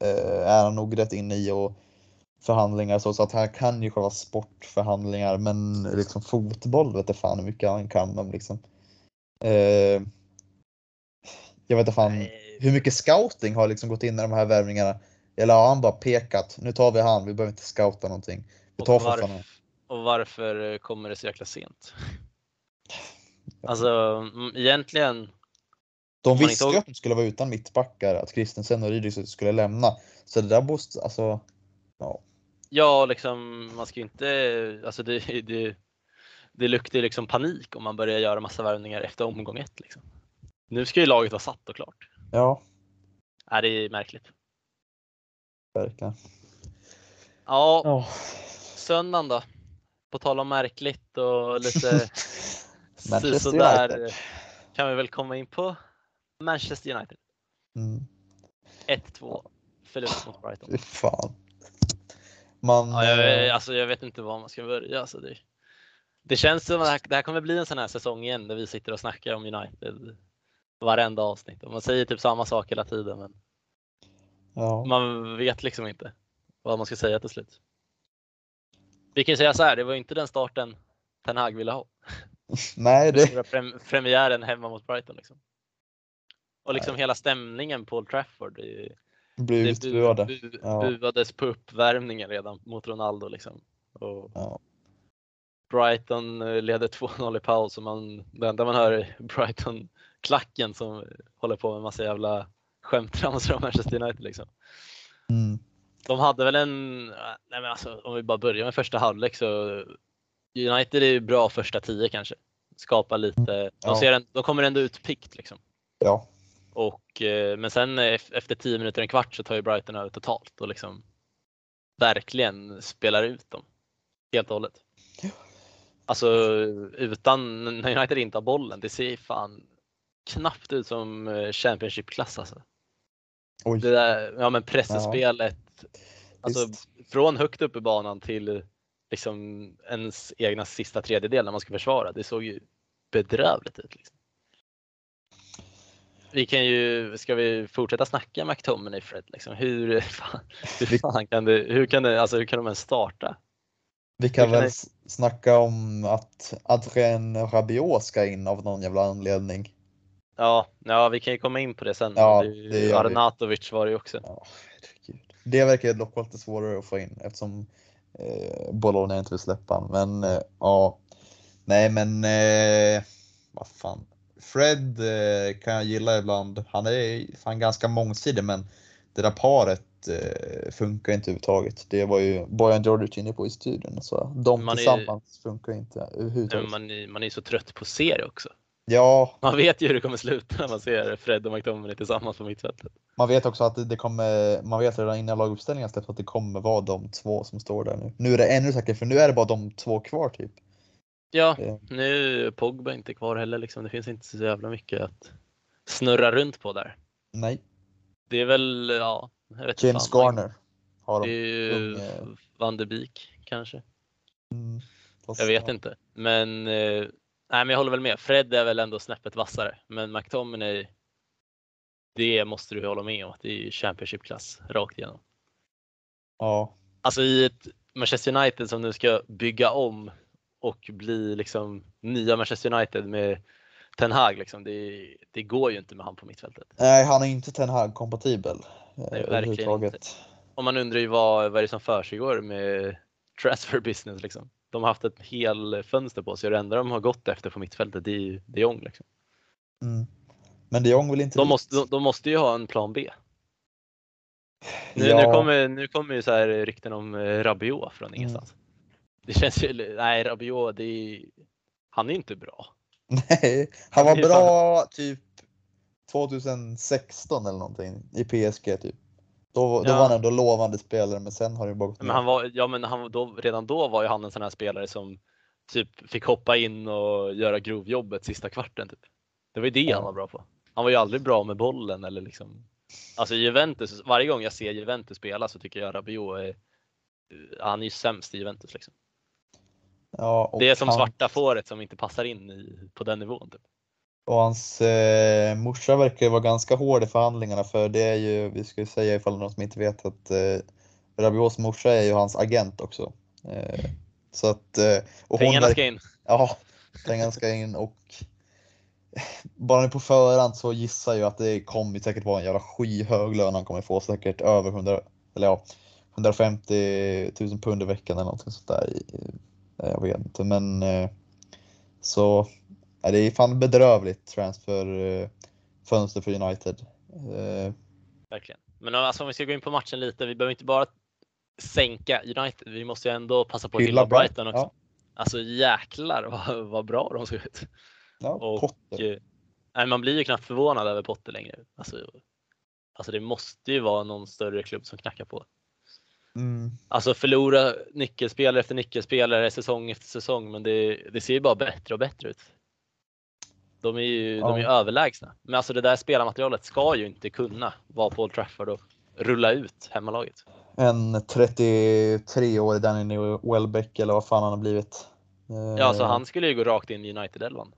eh, är han nog rätt inne i och förhandlingar så, så att han kan ju själva sportförhandlingar men liksom fotboll vet jag fan hur mycket han kan om liksom. Eh, jag vet inte fan hur mycket scouting har liksom gått in i de här värvningarna. Eller har han bara pekat, nu tar vi han, vi behöver inte scouta någonting. Vi Och, tar varf- Fofana. och varför kommer det så jäkla sent? Alltså mm, egentligen, De visste ju att de skulle vara utan mittbackar, att Christensen och Rydis skulle lämna. Så det där måste, alltså, ja. Ja liksom man ska ju inte, alltså det, det, det luktar ju liksom panik om man börjar göra massa värvningar efter omgång ett liksom. Nu ska ju laget vara satt och klart. Ja, Är det är märkligt. verkligen. Ja, Ja. söndagen då? På tal om märkligt och lite [LAUGHS] Manchester sådär United. kan vi väl komma in på Manchester United. Mm. 1-2 förlust mot Brighton. Fy fan. Man, Ja, jag, eh, alltså, jag vet inte var man ska börja. Alltså, det, det känns som att det här, kommer bli en sån här säsong igen där vi sitter och snackar om United varenda avsnitt. Och man säger typ samma sak hela tiden men ja. man vet liksom inte vad man ska säga till slut. Vi kan säga så här, det var inte den starten Ten Hag ville ha. [LAUGHS] Nej, det, prem- premiären hemma mot Brighton. Liksom. Och liksom hela stämningen på Old Trafford. Det, blir det utbuade. bu, Ja. buades på uppvärmningen redan mot Ronaldo. Liksom. Och Ja. Brighton eh, leder 2-0 i paus och man, det enda man hör är Brighton-klacken som håller på med massa jävla skämtramsor om Manchester United. Liksom. Mm. De hade väl en, nej men alltså, om vi bara börjar med första halvlek så United är ju bra första tio kanske. Skapar lite, de, Ja. ser en, de kommer ändå ut pikt liksom. ja. Och, eh, men sen ef- efter 10 minuter, en kvart så tar ju Brighton över totalt och liksom verkligen spelar ut dem. Helt och hållet. Alltså utan, när United inte har bollen, det ser fan knappt ut som eh, Championship-klass alltså. Oj. Det där, ja men pressespelet, alltså Visst. från högt upp i banan till liksom ens egna sista tredjedel när man ska försvara. Det såg ju bedrövligt ut. Liksom. Vi kan ju, ska vi fortsätta snacka McTominay Fred? Liksom? Hur, fan, hur fan kan det, hur kan det, alltså hur kan de ens starta? Vi kan kan väl s- snacka om att Adrien Rabiot ska in av någon jävla anledning. Ja, ja, vi kan ju komma in på det sen. Ja, det, det. Arnautovic var det ju också. Ja. Det verkar dock vara lite svårare att få in eftersom eh, Bologna inte vill släppa han. Men eh, ja, nej men eh, vad fan. Fred eh, kan jag gilla ibland. Han är fan ganska mångsidig men det där paret eh, funkar inte överhuvudtaget. Det var ju Bojan Djordjic inne på i studion. Så de Man är- tillsammans funkar inte överhuvudtaget. Man, är- man är så trött på att se det också. Ja, Man vet ju hur det kommer sluta när man ser Fred och McTominay tillsammans på mittfältet. man vet också att det- det kommer, man vet redan innan laguppställningen släpps att det kommer vara de två som står där nu. Nu är det ännu säkrare för nu är det bara de två kvar typ. Ja, Det- nu är Pogba inte kvar heller liksom. Det finns inte så jävla mycket att snurra runt på där. Nej, Det är väl, ja, James fan. Garner har Det de. är ju unge- Van de Beek kanske. Mm, Jag vet ja. inte. Men, eh, nej, men jag håller väl med. Fred är väl ändå snäppet vassare. Men McTominay, det måste du hålla med om. att Det är ju Championship-klass rakt igenom. Ja, Alltså i ett Manchester United som nu ska bygga om och bli liksom nya Manchester United med Ten Hag liksom. Det, det går ju inte med han på mittfältet. nej han är inte Ten Hag kompatibel. eh, verkligen överhuvudtaget. Och man undrar ju vad, vad är det som försiggår med transfer business liksom. De har haft ett hel fönster på sig och det enda de har gått efter på mittfältet det är ju de Jong. Liksom. Mm. Men de Jong vill inte De, måste, de, de måste ju ha en plan B. Nu, Ja. nu, kommer, nu kommer ju så här rykten om eh, Rabiot från ingenstans. Det känns ju, nej Rabiot, det är, han är inte bra. [LAUGHS] Nej, han var bra typ 2016 eller någonting i PSG typ. Då, då Ja. var han ändå lovande spelare men sen har det bara gått Men han var, ja, men han, då, redan då var ju han en sån här spelare som typ fick hoppa in och göra grovjobbet sista kvarten. Typ. Det var ju det Ja. han var bra på. Han var ju aldrig bra med bollen eller liksom. Alltså Juventus, varje gång jag ser Juventus spela så tycker jag Rabiot är, han är ju sämst i Juventus liksom. Ja, Det är som han- svarta fåret som inte passar in i, på den nivån. Typ. Och hans eh, morsa verkar ju vara ganska hård i förhandlingarna för det är ju, vi ska ju säga ifall någon som inte vet att eh, Rabiots morsa är ju hans agent också. Eh, så att, eh, och hon Pengarna verkar- ska in. Ja, pengarna ska in och [LAUGHS] bara nu på förhand så gissar jag att det kommer säkert vara en jävla skyhög lön han kommer få, säkert över 100, eller ja, 150 000 pund i veckan eller någonting sånt där. Jag vet inte, men eh, så det är fan bedrövligt transfer eh, för United. Eh, Verkligen. Men alltså, om vi ska gå in på matchen lite, vi behöver inte bara sänka United, vi måste ju ändå passa på att hylla Brighton också. Ja, Alltså jäklar vad, vad bra de såg ut. ja, Och, Potter. eh, nej, man blir ju knappt förvånad över Potter längre. Alltså, alltså det måste ju vara någon större klubb som knackar på. Mm. Alltså förlora nyckelspelare efter nyckelspelare säsong efter säsong, men det, det ser ju bara bättre och bättre ut. De är ju de är ju Ja. överlägsna. Men alltså det där spelarmaterialet ska ju inte kunna vara på Old Trafford och rulla ut hemmalaget. En 33-årig Danny Welbeck eller vad fan han har blivit. Ja, alltså han skulle ju gå rakt in i United-elvan.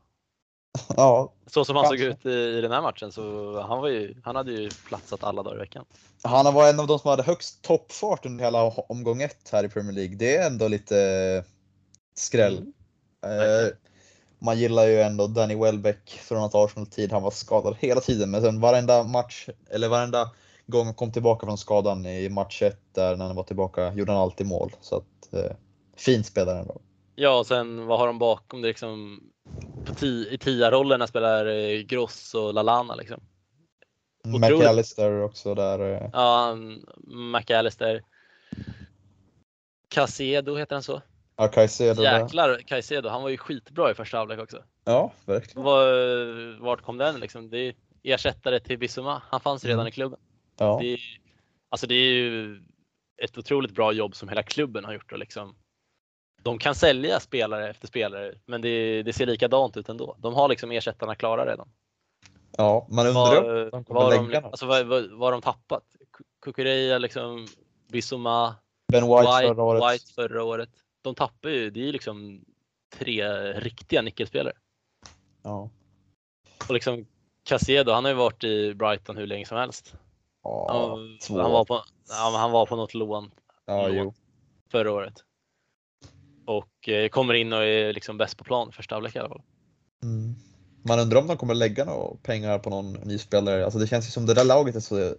Ja, Så som han såg Kanske. ut i, i den här matchen så han, var ju, han hade ju platsat alla dagar i veckan. han var en av de som hade högst toppfart under hela omgång ett här i Premier League. Det är ändå lite skräll. Mm. Eh, man gillar ju ändå Danny Welbeck från att Arsenal-tid. Han var skadad hela tiden, men sen varenda match, eller varenda gång han kom tillbaka från skadan i match 1 där när han var tillbaka gjorde han alltid mål. Så att, eh, fin spelare ändå. Ja, och sen vad har de bakom? Det liksom på ti, I tia-rollerna spelar eh, Gross och Lalana liksom. Otroligt. McAllister också där. eh, Ja, McAllister. Casedo heter han så? Ja, Caicedo där. Jäklar Caicedo, han var ju skitbra i första halvlek också. Ja, verkligen. Var, vart kom den liksom? Det är ersättare till Bissoma. Han fanns redan Mm. i klubben. Ja. Det alltså det är ju ett otroligt bra jobb som hela klubben har gjort. Och liksom, de kan sälja spelare efter spelare, men det, det ser likadant ut ändå. De har liksom ersättarna klara redan. ja, man undrar Vad, vad, de, alltså, vad, vad, vad de tappat? Ku- Kukureya, liksom, Bissoma, Ben White, White, förra året. White förra året. De tappar ju, det är ju liksom tre riktiga nyckelspelare. Ja. Och liksom Casedo, han har ju varit i Brighton hur länge som helst. Ja, Han, han, var, på, men han var på något lån ja, jo. förra året. Och eh, kommer in och är liksom bäst på plan första halvlek i alla fall. Mm. Man undrar om de kommer lägga några pengar på någon ny spelare. Alltså det känns ju som det där laget är så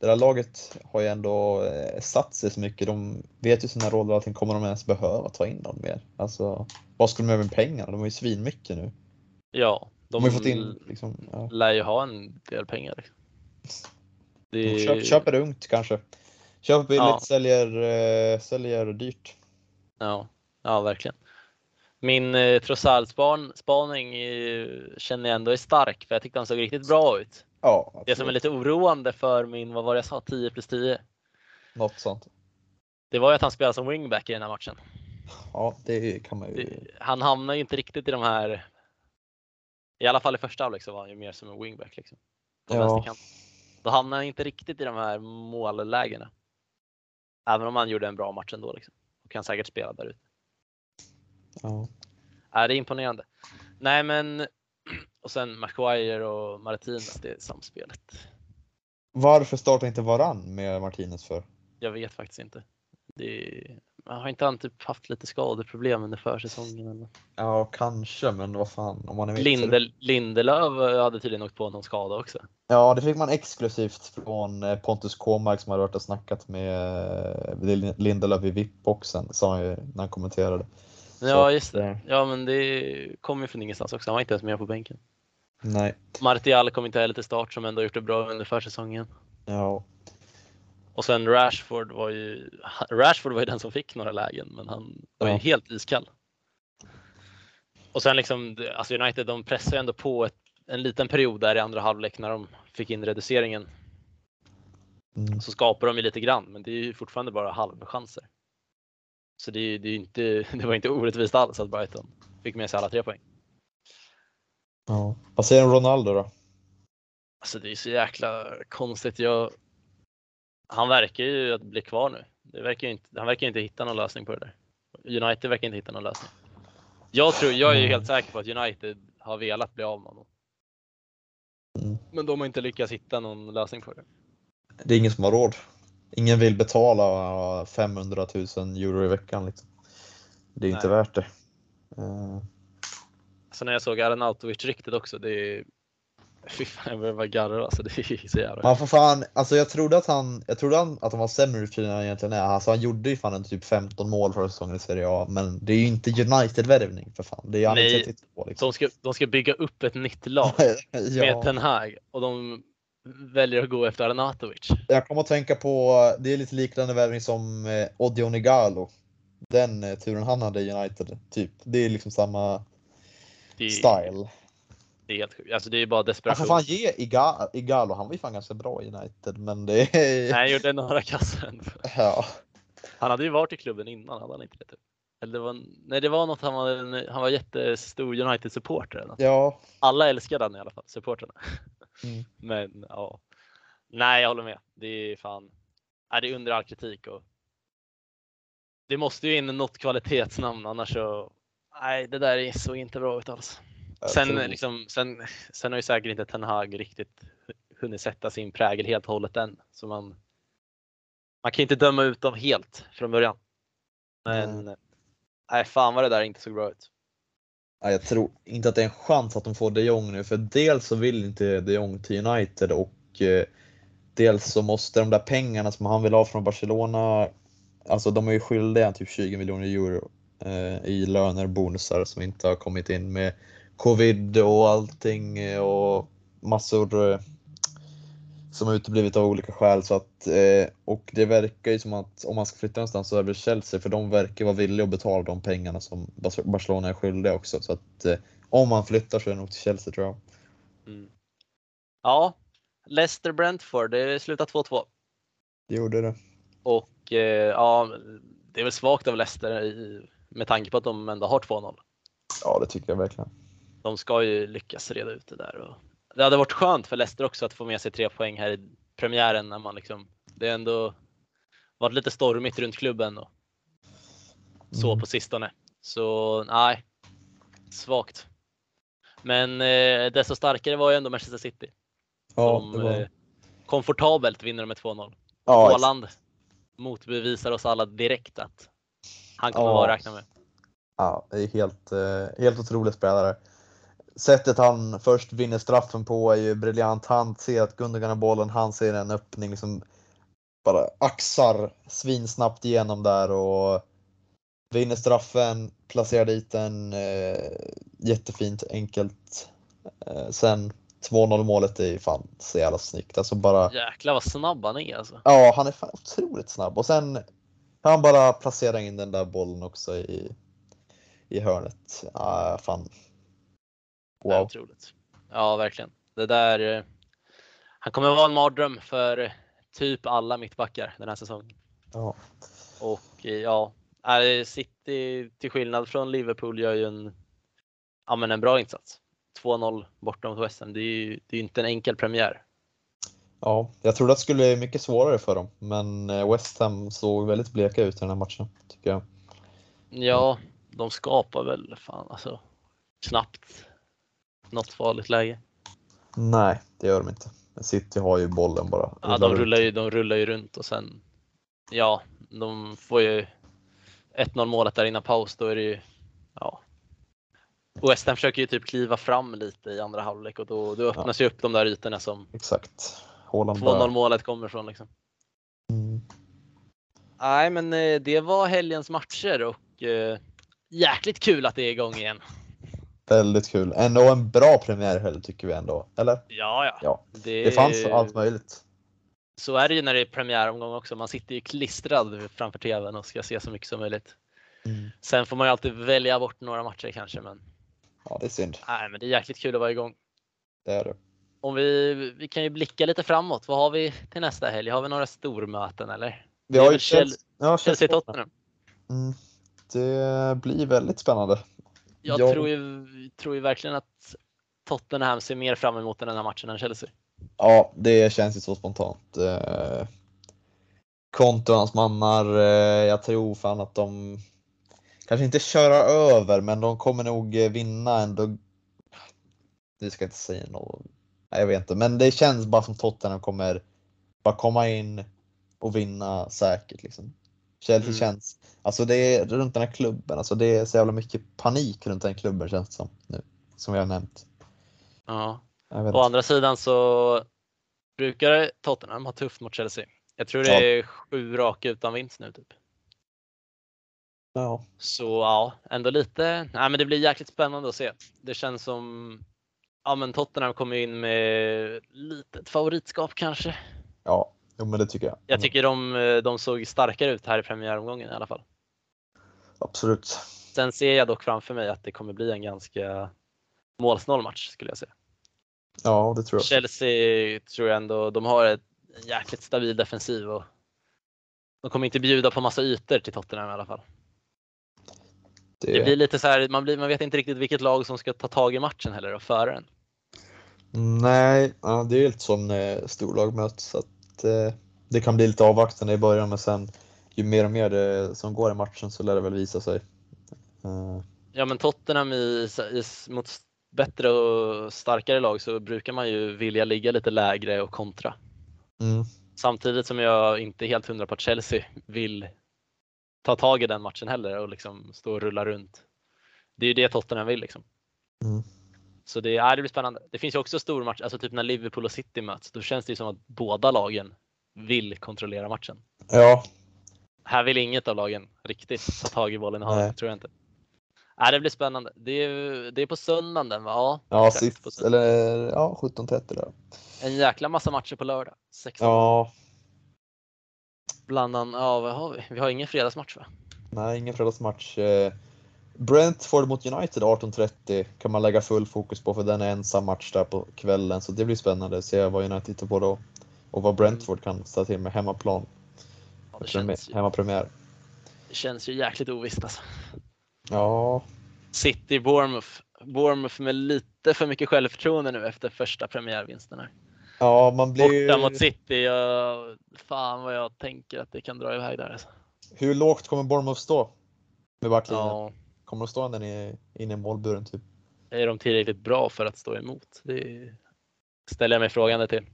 det där laget har ju ändå eh, satt sig så mycket. De vet ju sina roller och allting. Kommer de ens behöva ta in någon mer? Alltså, vad skulle de göra med pengarna? De har ju svinmycket nu. Ja, De de har fått in liksom, ja. lär ju ha en del pengar. Det, Köp, köper ungt kanske. Köper billigt, Ja. säljer, eh, säljer dyrt. Ja, ja verkligen. Min eh, Trossard-spaning känner jag ändå är stark för jag tyckte han såg riktigt bra ut. Ja, Det som är lite oroande för min, vad var det jag sa, 10 plus 10? något sånt. Det var ju att han spelade som wingback i den här matchen. Ja, det kan man ju. Han hamnar ju inte riktigt i de här, i alla fall i första halvlek så var han ju mer som en wingback liksom. På Ja. vänsterkant. Då hamnar han inte riktigt i de här mållägena. Även om han gjorde en bra match ändå liksom. Och kan säkert spela där ute. Ja. Är det är imponerande. Nej men, [CLEARS THROAT] och sen Maguire och Martinez, det är samspelet. Varför startar inte Varann med Martinez för? Jag vet faktiskt inte. Det, har inte han typ haft lite skadeproblem under försäsongen? Eller? Ja, kanske, men vad fan om man är med. Lindel, Lindelöf hade tydligen åkt på någon skada också. Ja, det fick man exklusivt från eh, Pontus Kåmark som hade varit och snackat med eh, Lindelöf i VIP-boxen, sa han ju när han kommenterade. Ja just det. eh, Ja men det kom ju från ingenstans också. Han var inte ens med på bänken. Nej. Martial kom inte heller till start som ändå gjort det bra under försäsongen. Ja. Och sen Rashford var ju, Rashford var ju den som fick några lägen men han var ju Ja. helt iskall. Och sen liksom, alltså United de pressade ju ändå på ett, en liten period där i andra halvlek när de fick in reduceringen. Mm. Så skapar de ju lite grann men det är ju fortfarande bara halvchanser. Så det, det, inte, [LAUGHS] det var inte orättvist alls att Brighton fick med sig alla tre poäng. ja. Vad säger du om Ronaldo då? Alltså det är så jäkla konstigt. Jag, han verkar ju att bli kvar nu. Det verkar inte, han verkar inte hitta någon lösning på det där. United verkar inte hitta någon lösning. Jag, tror, jag är ju helt säker på att United har velat bli av med honom. Mm. Men de har inte lyckats hitta någon lösning på det. Det är ingen som har råd. Ingen vill betala 500 000 euro i veckan. Liksom. Det är inte Nej. värt det. Eh, Så när jag såg Arnautovic riktigt också, det är, [LAUGHS] Fy fan, jag börjar bara garva alltså. Det är så jävla... Man får fan, alltså jag trodde att han, jag trodde han, att han var sämre än han egentligen är. Alltså han gjorde ju fan en typ 15 mål förra säsongen i Serie A, men det är ju inte United-värvning för fan. Det är ju Nej, 32 liksom. De ska, de ska bygga upp ett nytt lag [LAUGHS] med ja. Ten Hag och de väljer att gå efter Arnautovic. Jag kommer att tänka på, det är lite liknande värvning som eh, Odion Igalo. Den eh, turen han hade i United, typ. Det är liksom samma Det är, style. det är helt sjukt. Alltså det är bara Man får desperation. fan ge Iga- Igalo, han var ju fan ganska bra i United, men det är... Nej, han gjorde några kassen. Ja. Han hade ju varit i klubben innan, hade han inte det? Typ? Eller det var, nej, det var något han var, han var jättestor United-supporter. Ja. Alla älskade han i alla fall, supporterna. Mm. [LAUGHS] Men ja. Nej, jag håller med. Det är fan. Nej, det är under all kritik och. Det måste ju in något kvalitetsnamn annars så. Nej, det där såg inte bra ut alls. Sen, liksom, sen, sen har ju säkert inte Ten Hag riktigt hunnit sätta sin prägel helt och hållet än. Så man, man kan inte döma ut dem helt från början. Men nej, fan vad det där inte såg bra ut. Jag tror inte att det är en chans att de får de Jong nu, för dels så vill inte de Jong till United och eh, dels så måste de där pengarna som han vill ha från Barcelona, alltså de är ju skyldiga typ 20 miljoner euro eh, i löner och bonusar som inte har kommit in med covid och allting eh, och massor eh, som uteblivit av olika skäl. Så att, eh, och det verkar ju som att om man ska flytta någonstans så är det Chelsea, för de verkar vara villiga att betala de pengarna som Barcelona är skyldiga också. Så att eh, om man flyttar så är det nog till Chelsea tror jag. Mm. Ja, Leicester Brentford, det slutar 2-2. Det gjorde det. Och eh, ja, det är väl svagt av Leicester i, med tanke på att de ändå har 2-0. Ja, det tycker jag verkligen. De ska ju lyckas reda ut det där. Och det hade varit skönt för Leicester också att få med sig tre poäng här i premiären när man liksom, det är ändå varit lite stormigt runt klubben och så Mm. på sistone. Så nej, svagt. Men eh, desto starkare var ju ändå Manchester City. Ja, som var... eh, komfortabelt vinner med 2-0. ja, Haaland motbevisar oss alla direkt att han kommer Ja. vara att räkna med. Ja, det är helt, eh, helt otrolig spelare. Sättet han först vinner straffen på är ju briljant. Han ser att Gundogan har bollen, han ser en öppning, liksom bara axar svinsnabbt igenom där och vinner straffen, placerar dit den eh, jättefint, enkelt. Eh, sen 2-0 målet är ju fan så jävla snyggt. Alltså bara, Jäklar vad snabb han är alltså. ja han är fan otroligt snabb och sen han bara placera in den där bollen också i, i hörnet. Ja, fan. Wow. otroligt. Ja, verkligen. Det där. eh, Han kommer vara en mardröm för eh, typ alla mittbackar den här säsongen. Ja. Och eh, ja, City till skillnad från Liverpool gör ju en, ja, men en bra insats. 2-0 borta mot West Ham. Det är ju det är inte en enkel premiär. ja, jag trodde att det skulle bli mycket svårare för dem, men West Ham såg väldigt bleka ut i den här matchen, tycker jag. Ja, de skapar väl fan alltså knappt något farligt läge. Nej, det gör de inte. City har ju bollen bara. Ja, de rullar ju, de rullar ju runt och sen, ja, de får ju 1-0 målet där innan paus. Då är det ju, ja. West Ham försöker ju typ kliva fram lite i andra halvlek och då, då öppnas ju upp de där ytorna som Exakt. Haaland 2-0 bara... målet kommer från liksom. Mm. Nej, men eh, det var helgens matcher och eh, jäkligt kul att det är igång igen. Väldigt kul. Ändå en bra premiärhelg tycker vi ändå, eller? Ja, ja. Ja. Det, Det fanns allt möjligt. Så är det ju när det är premiäromgång också. Man sitter ju klistrad framför tvn och ska se så mycket som möjligt. Mm. Sen får man ju alltid välja bort några matcher kanske, men Ja, det är synd. nej, men det är jäkligt kul att vara igång. Det är det. Om vi, vi kan ju blicka lite framåt. Vad har vi till nästa helg? Har vi några stormöten eller? Vi har ju Chelsea, ja, Chelsea. Mm. Det blir väldigt spännande. Jag Ja. tror, ju, tror ju verkligen att Tottenham ser mer fram emot den här matchen än Chelsea. Ja, det känns ju så spontant. Eh, Conte och hans mannar, eh, jag tror fan att de kanske inte köra över, men de kommer nog eh, vinna ändå. Nu ska jag inte säga något. Nej, jag vet inte, men det känns bara som Tottenham kommer bara komma in och vinna säkert liksom. Chelsea Mm. känns, alltså det är runt den här klubben, alltså det är så jävla mycket panik runt den klubben känns det som nu, som vi har nämnt. Ja. Å andra sidan så brukar Tottenham ha tufft mot Chelsea. Jag tror det Ja. är sju raka utan vinst nu typ. Ja. Så ja, ändå lite. Nej, men det blir jäkligt spännande att se. Det känns som ja, men Tottenham kommer in med litet favoritskap kanske. ja, jo, men det tycker jag. Jag tycker de, de såg starkare ut här i premiäromgången i alla fall. Absolut. Sen ser jag dock framför mig att det kommer bli en ganska målsnål match skulle jag säga. Ja, det tror jag. Chelsea tror jag ändå, de har ett jäkligt stabil defensiv och de kommer inte bjuda på massa ytor till Tottenham i alla fall. Det, Det blir lite så här, man, blir, man vet inte riktigt vilket lag som ska ta tag i matchen heller och föra den. Nej, ja, det är lite som när storlag möts. Så att, eh, det kan bli lite avvaktande i början men sen ju mer och mer det som går i matchen så lär det väl visa sig. Eh, Ja men Tottenham i, i, mot bättre och starkare lag så brukar man ju vilja ligga lite lägre och kontra. mm, Samtidigt som jag inte är helt hundra på att Chelsea vill ta tag i den matchen heller och liksom stå och rulla runt. Det är ju det Tottenham vill liksom. Mm. Så det, ja, det blir spännande. Det finns ju också stor match, alltså typ när Liverpool och City möts, då känns det ju som att båda lagen vill kontrollera matchen. ja, Här vill inget av lagen riktigt ta tag i bollen i handen, tror jag inte. Nej, det blir spännande. Det är, det är på söndagen den va? Ja, ja, sist, eller ja, 17.30 där. En jäkla massa matcher på lördag. 16. Ja, Bland annat, ja vad har vi? Vi har ingen fredagsmatch va? nej, ingen fredagsmatch. Brentford mot United 18.30 kan man lägga full fokus på för den är ensam match där på kvällen så det blir spännande att se vad United hittar på då och vad Brentford kan ställa till med hemmaplan. Ja, det, känns hemmapremiär. det känns ju jäkligt ovisst alltså. Ja, City Bournemouth. Bournemouth med lite för mycket självförtroende nu efter första premiärvinsten här. ja, man blir. Borta mot City. Jag, fan vad jag tänker att det kan dra iväg där. Alltså. Hur lågt kommer Bournemouth stå? Med backlinjen? Ja, Kommer de stå ända in i, målburen typ? är de tillräckligt bra för att stå emot? Det ställer jag mig frågande till.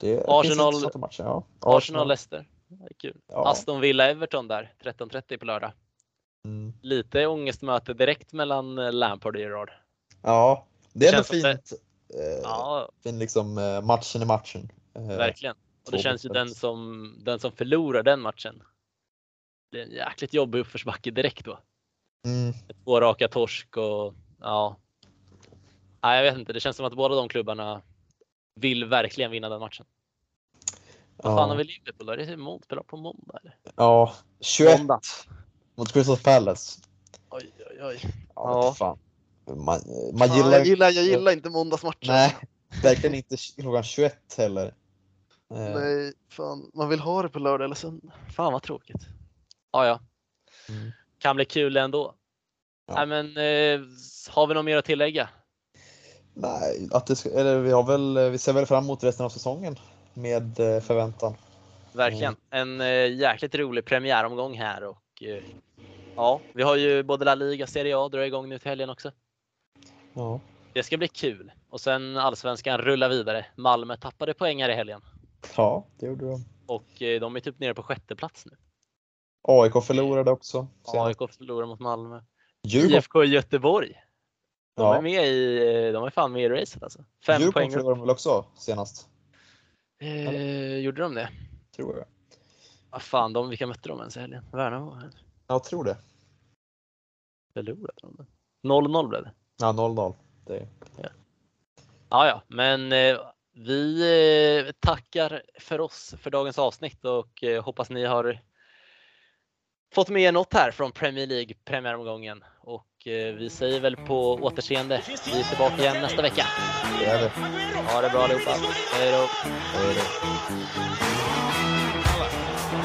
Det Arsenal- matcher. Ja. Arsenal-Leicester. Det är kul. Ja. Aston Villa-Everton där, 13.30 på lördag. Mm. Lite ångestmöte direkt mellan eh, Lampard och Gerrard. Ja, det är ändå som det- fint. Eh, Ja, fin liksom eh, matchen i matchen. Eh, verkligen. Och det känns ju den som, den som förlorar den matchen. Det är en jäkligt jobbig uppförsbacke direkt då. Mm. Två raka torsk och ja. Nej, jag vet inte. Det känns som att båda de klubbarna vill verkligen vinna den matchen. Vad fan har vi Liverpool då? Det är mot, spelar på måndag eller? Ja, 21 Måndag. mot Crystal Palace. Oj, oj, oj. Ja, Ja. ja. Fan. Man, man Fan, gillar, jag, gillar, jag gillar inte måndagsmatcher. Nej, [LAUGHS] verkligen inte klockan 21 heller. Eh, Nej, fan. Man vill ha det på lördag eller söndag. Fan vad tråkigt. Ja, ja. Mm. Kan bli kul ändå. Ja. Nej, men eh, har vi något mer att tillägga? Nej, att det eller vi, har väl, vi ser väl fram emot resten av säsongen med eh, förväntan. Verkligen. En eh, jäkligt rolig premiäromgång här och eh, ja, vi har ju både La Liga, Serie A drar igång nu till helgen också. Ja. Det ska bli kul. Och sen allsvenskan rullar vidare. Malmö tappade poäng här i helgen ja, det gjorde de. och eh, de är typ nere på sjätte plats nu. AIK förlorade också. senast. AIK förlorar mot Malmö. Djurgården, IFK Göteborg. De är ja. med i, eh, de är fan med i racet alltså. Fem Djurgården poäng förlorade de väl också senast? Eh, gjorde de det? Tror jag. Vad fan, de, vilka mötte de ens i helgen? Värnamo? Jag tror det. Förlorade de det? 0-0 blev det. Ja, 0-0. Det, Ja, ja, men eh, vi eh, tackar för oss för dagens avsnitt och eh, hoppas ni har fått med er något här från Premier League premiäromgången och eh, vi säger väl på återseende. Vi är tillbaka igen nästa vecka. det är. Ha det bra allihopa. Hej då! är det.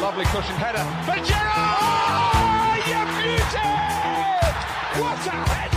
Lovely cushion header. But! Oh, you beauty! What a header!